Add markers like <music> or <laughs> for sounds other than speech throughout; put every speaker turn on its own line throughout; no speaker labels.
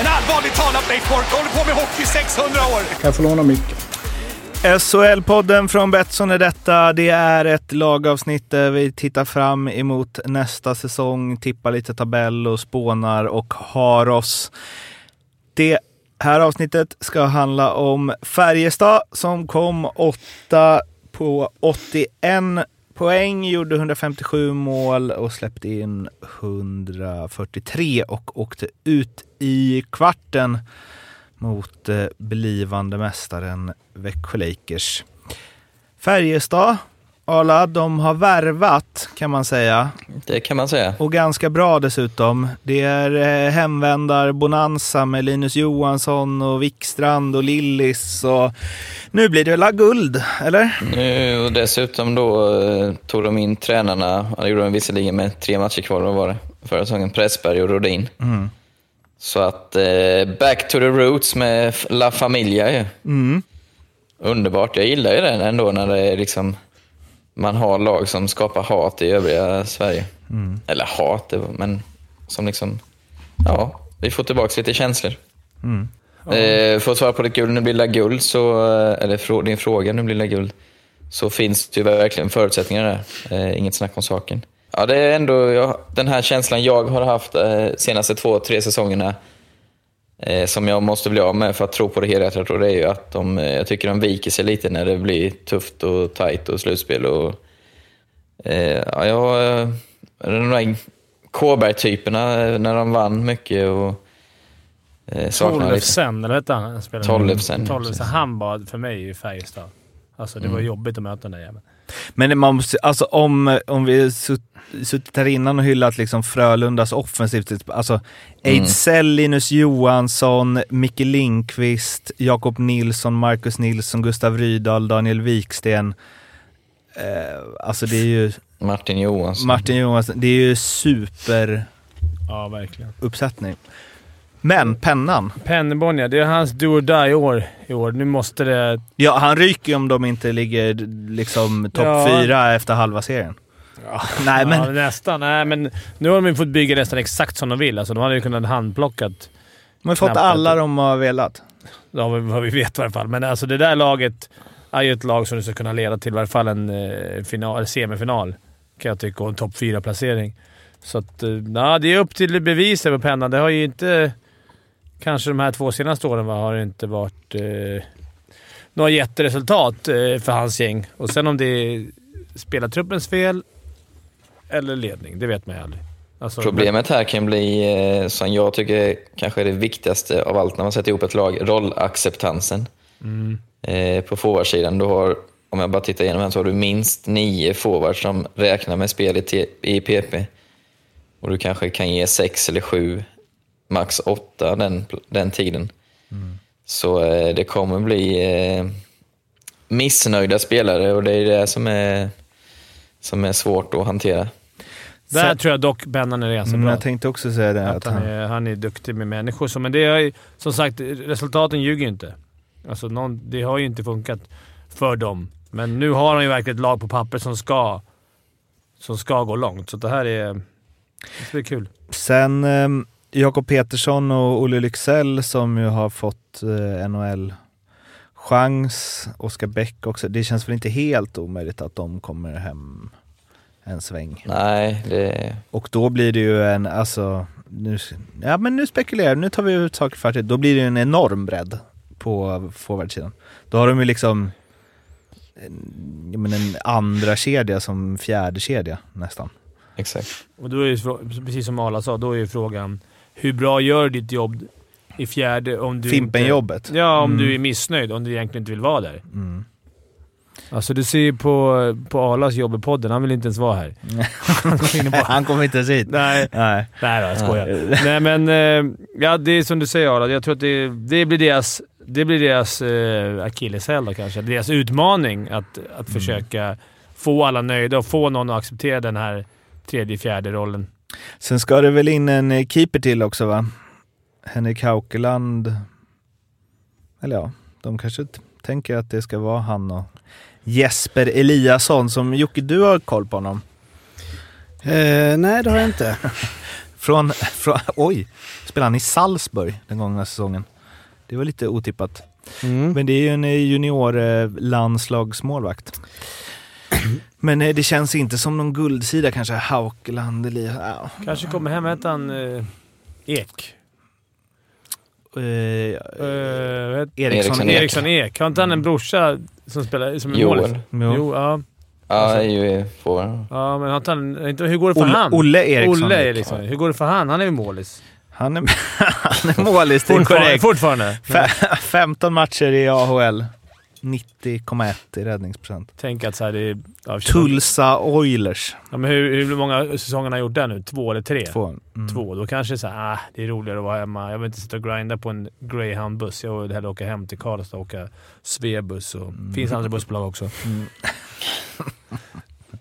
En allvarligt talat Leif Boork håller på med hockey i 600 år!
Kan jag få låna micken?
SHL-podden från Betsson är detta. Det är ett lagavsnitt där vi tittar fram emot nästa säsong, tippar lite tabell och spånar och har oss. Det här avsnittet ska handla om Färjestad som kom åtta på 81 poäng, gjorde 157 mål och släppte in 143 och åkte ut i kvarten mot eh, blivande mästaren Växjö Lakers. Färjestad, Arla, de har värvat kan man säga.
Det kan man säga.
Och ganska bra dessutom. Det är eh, hemvändar-bonanza med Linus Johansson och Wikstrand och Lillis. Och nu blir det väl guld, eller?
Nu, och dessutom då eh, tog de in tränarna, det gjorde de visserligen med tre matcher kvar, vad var det? Förra säsongen, Pressberg och Rodin.
Mm.
Så att eh, back to the roots med La Familia ju.
Mm.
Underbart. Jag gillar ju det ändå när det är liksom man har lag som skapar hat i övriga Sverige.
Mm.
Eller hat, men som liksom, ja, vi får tillbaka lite känslor.
Mm.
Eh, för att svara på ditt guld, nu blir det guld, så, eller frå, din fråga, nu blir det guld, så finns det ju verkligen förutsättningar där. Eh, inget snack om saken. Ja, det är ändå ja, den här känslan jag har haft eh, senaste två, tre säsongerna eh, som jag måste bli av med för att tro på det helhjärtat. Och det är ju att de, eh, jag tycker de viker sig lite när det blir tufft och tajt och slutspel. Och, eh, ja, jag, eh, de där Kåberg-typerna eh, när de vann mycket och eh.
Tollefsen, eller hette han?
Tollefsen.
Han var för mig i Färjestad. Alltså det var jobbigt att möta den där jäveln.
Men man måste, alltså om, om vi sutt- suttit här innan och hyllat liksom Frölundas offensivt, alltså Ejdsell, Linus Johansson, Micke Lindqvist, Jakob Nilsson, Marcus Nilsson, Gustav Rydahl, Daniel Wiksten. Eh, alltså det är ju
Martin Johansson.
Martin Johansson, det är ju superuppsättning.
Ja, verkligen.
Men pennan,
Penneborn ja, det är hans do or die år i år. Nu måste det...
ja han ryker ju om de inte ligger liksom topp
Ja.
fyra efter halva serien. Nej men,
Ja, nästan. Nej, men nu har de ju fått bygga nästan exakt som de vill. Alltså, de hade ju kunnat handplockat,
de har fått alla de har velat.
ja, vad vi vet i alla fall. Men alltså det där laget är ju ett lag som ska kunna leda till i alla fall en eh, final, semifinal, kan jag tycka, och en topp fyra placering Så att, eh, ja, det är upp till bevis över pennan. Det har ju inte... Kanske de här två senaste åren va, har det inte varit eh, några jätteresultat eh, för hans gäng. Och sen om det är spelartruppens fel eller ledning, det vet man ju aldrig. Alltså,
Problemet här kan bli, eh, som jag tycker kanske är det viktigaste av allt när man sätter ihop ett lag, rollacceptansen. Eh, på forwardsidan, du har, om jag bara tittar igenom här, så har du minst nio forwards som räknar med spel i, i PP. Och du kanske kan ge sex eller sju, max åtta den, den tiden. Så eh, det kommer bli eh, missnöjda spelare och det är det som är, som är svårt att hantera.
Där tror jag dock Bennan är ganska
Men
bra.
jag tänkte också säga det.
Att
Att
han,
han,
är, han är duktig med människor. Så, men det är ju- som sagt, resultaten ljuger ju inte. Alltså, någon, det har ju inte funkat för dem. Men nu har han ju verkligen ett lag på papper som ska, som ska gå långt. Så det här är... Det blir kul.
Sen eh, Jakob Petersson och Olle Lycksell som ju har fått eh, NHL-chans. Oskar Bäck också. Det känns väl inte helt omöjligt att de kommer hem en sväng.
Nej, det,
Och då blir det ju en, alltså, nu, ja men nu spekulerar jag. nu tar vi ut saker för Då blir det ju en enorm bredd på forwardsidan. Då har de ju liksom en, menar, en andra kedja som fjärde kedja nästan.
exakt.
Och då är ju, precis som Arla sa, då är ju frågan hur bra gör du ditt jobb i fjärde om du
Fimpenjobbet.
Ja, om
Mm.
du är missnöjd. Om du egentligen inte vill vara där.
Mm.
Alltså du ser ju på, på Arlas jobb i podden. Han vill inte ens vara här. <laughs> <laughs> Han
kommer inte ens hit.
Nej.
Nej.
Nej då, jag skojar. Nej <laughs> men, eh, ja det är som du säger Arla. Jag tror att det, det blir deras, det blir deras eh, akilleshäl då kanske. Deras utmaning att, att
Mm.
försöka få alla nöjda och få någon att acceptera den här tredje, fjärde rollen.
Sen ska det väl in en eh, keeper till också va? Henrik Haukeland. Eller ja, de kanske tänker att det ska vara han och Jesper Eliasson som Jocke, du har koll på honom.
Eh, nej, det har jag inte. <laughs>
Från, från, oj, spelade han i Salzburg den gångna säsongen. Det var lite otippat.
Mm.
Men det är ju en eh, junior eh. Men eh, det känns inte som någon guldsida kanske. Haukeland, Eliasson. Ja.
Kanske kommer hem, hette han eh, Ek?
Eh,
Eh,
Eriksson
Ek.
Eriksson Ek. Har inte han en brorsa som spelar som är
Joel.
målis?
Jo.
Jo, ja.
Ja, det är ju forward.
ja. Men har inte han... Hur går det för
Olle,
han?
Olle Eriksson.
Olle Eriksson. Hur går det för han? Han är ju målis.
Han är, <laughs> han är målis, det är
Fortfarande.
korrekt.
fortfarande.
Fe- 15 matcher i AHL. 90,1 i räddningsprocent.
Tänk att så här, det är... Ja,
Tulsa Oilers.
Ja, men hur, hur många säsonger har han gjort där nu? Två eller tre?
Två. Mm.
Två. Då kanske så här, ah, det är roligare att vara hemma. Jag vill inte sitta och grinda på en greyhound-buss. Jag vill hellre åka hem till Karlstad och åka Svebuss. Och finns andra bussbolag också. <laughs>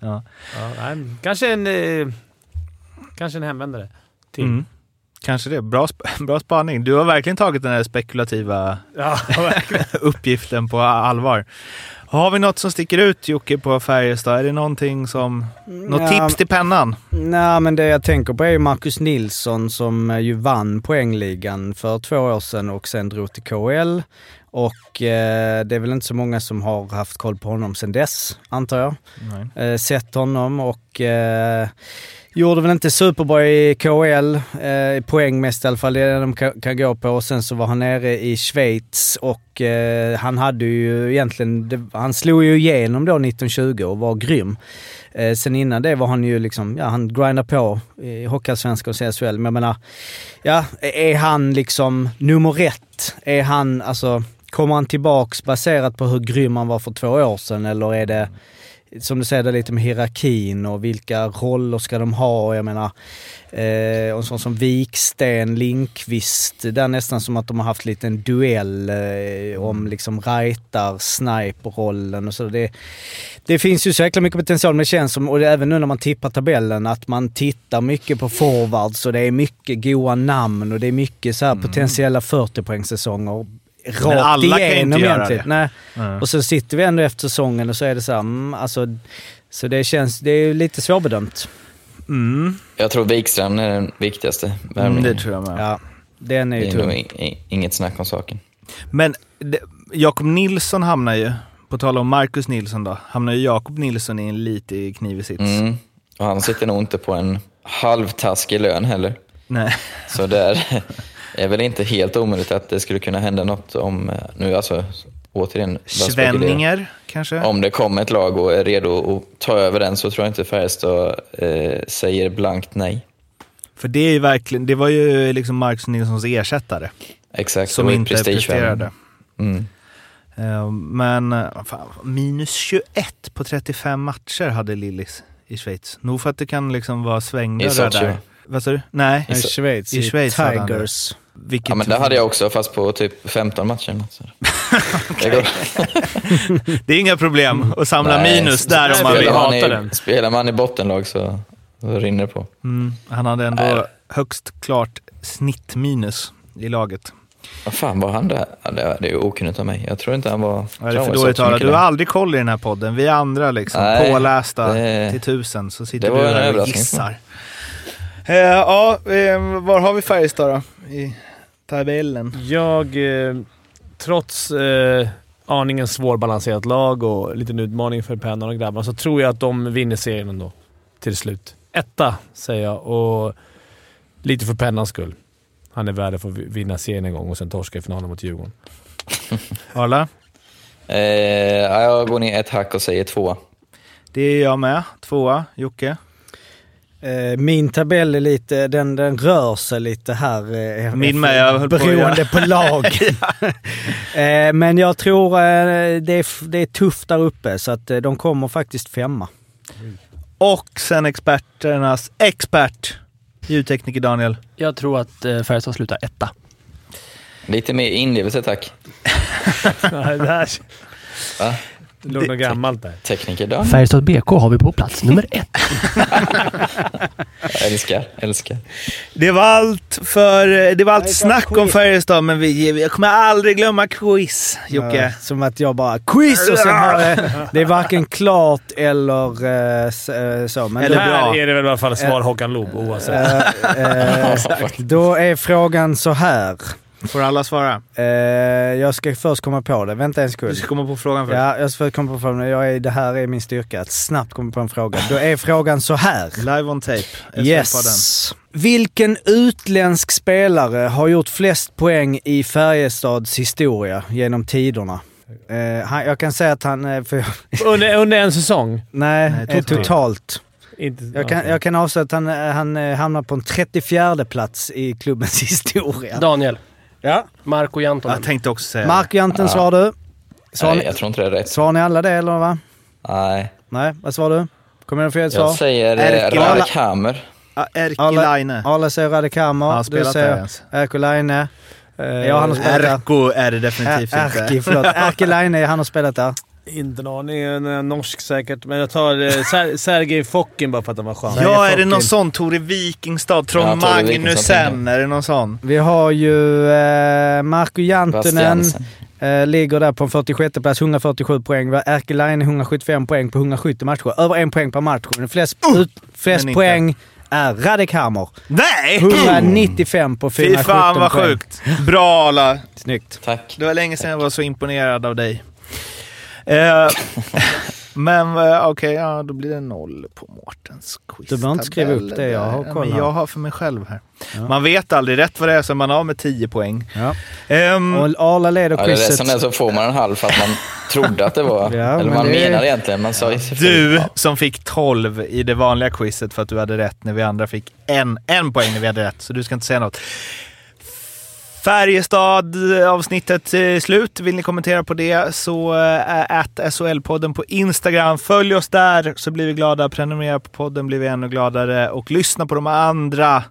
Ja.
Ja, nej, kanske en... Eh, kanske en hemvändare till.
Mm. Kanske det. Bra, sp- <laughs> bra spaning. Du har verkligen tagit den här spekulativa
Ja, <laughs> <laughs>
uppgiften på allvar. Har vi något som sticker ut Jocke på Färjestad? Är det någonting som... Något
Ja,
tips till pennan?
Nej, men det jag tänker på är ju Marcus Nilsson som eh, ju vann poängligan för två år sedan och sen drog till KL. Och eh, det är väl inte så många som har haft koll på honom sedan dess, antar jag.
Nej.
Eh, sett honom och eh, gjorde väl inte superbra i KL, eh, poängmässigt i alla fall, det är det de kan, kan gå på. Och sen så var han nere i Schweiz och eh, han hade ju egentligen, det, han slog ju igenom då 1920 och var grym. Eh, sen innan det var han ju liksom, ja han grindade på i Hockeyallsvenskan och CSL. Men jag menar, ja, är han liksom nummer ett? Är han, alltså, kommer han tillbaks baserat på hur grym han var för två år sedan eller är det som du säger, det lite med hierarkin och vilka roller ska de ha? Jag menar, eh, och en sån som Viksten, Linkvist, det är nästan som att de har haft lite en duell eh, om liksom Raitar, sniper-rollen och så. Det, det finns ju så jäkla mycket potential, men det känns som, och även nu när man tippar tabellen, att man tittar mycket på forwards och det är mycket goa namn och det är mycket så här potentiella 40-poängssäsonger. Rakt
alla kan ju inte
igenom
göra
egentligen.
det.
Nej.
Mm.
Och så sitter vi ändå efter säsongen och så är det så här, mm, alltså, så det känns, det är ju lite svårbedömt.
Mm.
Jag tror Wikström är den viktigaste
Mm,
värvningen.
det tror jag med.
Ja, den är
det
ju
är nog inget snack om saken.
Men det- Jakob Nilsson hamnar ju, på tal om Marcus Nilsson då, hamnar ju Jakob Nilsson i en lite knivig sits.
Mm. Och han sitter nog inte på en halvtaskig lön heller.
Nej.
Så där <laughs> är väl inte helt omöjligt att det skulle kunna hända något om, eh, nu alltså återigen.
Svenninger kanske?
Om det kommer ett lag och är redo att ta över den så tror jag inte Färjestad eh, säger blankt nej.
För det är ju verkligen, det var ju liksom Marcus Nilssons ersättare
Exakt, det
som inte presterade.
Mm.
Eh, Men eh, fan, minus 21 på 35 matcher hade Lillis i Schweiz. Nog för att det kan liksom vara
I
svängdörrar där.
va?
Vad sa du? Nej,
I Schweiz,
i
i
Schweiz hade han det.
Tigers.
Vilket
Ja, men det hade jag också, fast på typ 15 matcher. Så. <laughs> Det. <laughs>
Det är inga problem att samla
Nej,
minus där om man vill.
man,
hatar
i,
den.
spelar man i bottenlag så, så rinner det på.
Mm, han hade ändå
Nej.
högst klart snittminus i laget.
Vad fan var han där? Det, det är okunnigt av mig. Jag tror inte han var...
Ja, det är
han
för dåligt talat. Du har
där.
aldrig koll i den här podden. Vi andra liksom,
Nej,
pålästa
det-
till tusen, så sitter
det
du här och gissar. Eh, ja, eh, var har vi Färjestad då? I tabellen?
Jag, eh, trots eh, aningen svårbalanserat lag och liten utmaning för Pennan och grabbarna, så tror jag att de vinner serien ändå. Till slut. Etta, säger jag. Och lite för Pennans skull. Han är värd att få vinna serien en gång och sen torska i finalen mot Djurgården. <laughs>
Arla?
Eh, ja, jag går ner ett hack och säger två.
Det är jag med. Tvåa. Jocke?
Eh, Min tabell är lite, den, den rör sig lite här. eh,
Min med, jag höll på
Beroende på lag. <laughs> <laughs> Eh, Men jag tror det är, det är tufft där uppe så att de kommer faktiskt femma.
Och sen experternas expert, ljudtekniker Daniel.
Jag tror att Färjestad slutar etta.
Lite mer inlevelse tack. <laughs>
Nej, det här
Va?
Det låg något gammalt där.
Tekniker Dan.
Färjestad BK har vi på plats nummer ett. <laughs>
Jag älskar, älskar.
Det var allt för... Det var allt snack om Färjestad, men vi, jag kommer aldrig glömma quiz, Jocke.
Ja, som att jag bara quiz och sen har det... Det är varken klart eller eh, eh, så. Men
Eller
här är det väl i alla fall svar Håkan Loob oavsett.
eh, eh, <laughs> då är frågan så här.
Får alla svara?
Eh, jag ska först komma på det. Vänta en
Du
sekund.
ska komma på frågan först.
Ja, jag ska först komma på frågan. Jag är, det här är min styrka, att snabbt komma på en fråga. Då är frågan så här.
Live on tape.
Yes. Vilken utländsk spelare har gjort flest poäng i Färjestads historia genom tiderna? Eh, han, jag kan säga att han... eh, För,
Under, under en säsong?
nej,
Nej,
eh,
totalt.
totalt.
Inte,
Jag kan, jag kan avslöja att han, eh, han eh, hamnar på en 34 plats i klubbens <laughs> historia.
Daniel.
Ja.
Marco Jantonen.
Jag tänkte också säga
Mark Janten
Ja.
svarar du. Svar,
Nej, jag tror inte det är rätt.
Svarar ni alla det eller va?
Nej.
Nej, vad svarar du? Kommer det få ett svar?
Jag säger
Erkki
eh,
Ala-
Radik Hammer.
ja, Erkki
Alla-. Arla säger Radek
Har
Hammer.
han
Du
spelat där
säger
ens?
Erkki Laine.
Eh,
Ja, han har spelat där.
Erkko är det definitivt inte.
Erkki, förlåt. Erkki Laine, han har spelat där.
Inte en aning. Norsk säkert. Men jag tar eh, Ser- <laughs> Sergej Fokin bara för att han var skön.
Ja, är det någon sån? Tore Wikingstad? Trond
Ja, tänker
Är det någon sån?
Vi har ju eh, Marco Jantunen. Eh, ligger där på en 46 plats, 147 poäng. Vi har Erkki Laine 175 poäng på 170 matcher. Över en poäng per match. Men flest, ut, flest poäng är Radek Hammer.
Nej!
195 på
Fy
417
fan vad
poäng.
sjukt. Bra Arla.
Snyggt.
Tack.
Det var länge sedan jag var så imponerad av dig. Eh, <laughs> men eh, okej, ja, då blir det noll på Mårtens quiz.
Du behöver inte skriva upp det, jag har koll
men
här.
Jag har för mig själv här.
Ja.
Man vet aldrig rätt vad det är, så man har med 10 poäng.
Ja.
Ehm,
Och Arla leder
Ja, det är det
quizet.
som är så får man en halv för att man trodde att det var... <laughs>
Ja,
eller man
det är-
menar egentligen. Man sa
du
Ja.
som fick 12 i det vanliga quizet för att du hade rätt när vi andra fick en, en poäng när vi hade rätt, så du ska inte säga något. Färjestad-avsnittet är slut. Vill ni kommentera på det så ät SHL-podden på Instagram. Följ oss där så blir vi glada. Prenumerera på podden blir vi ännu gladare. Och lyssna på de andra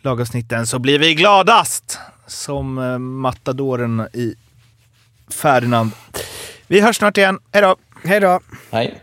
lagavsnitten så blir vi gladast. Som eh, matadoren i Ferdinand. Vi hörs snart igen. Hej då!
Hej då!
Nej.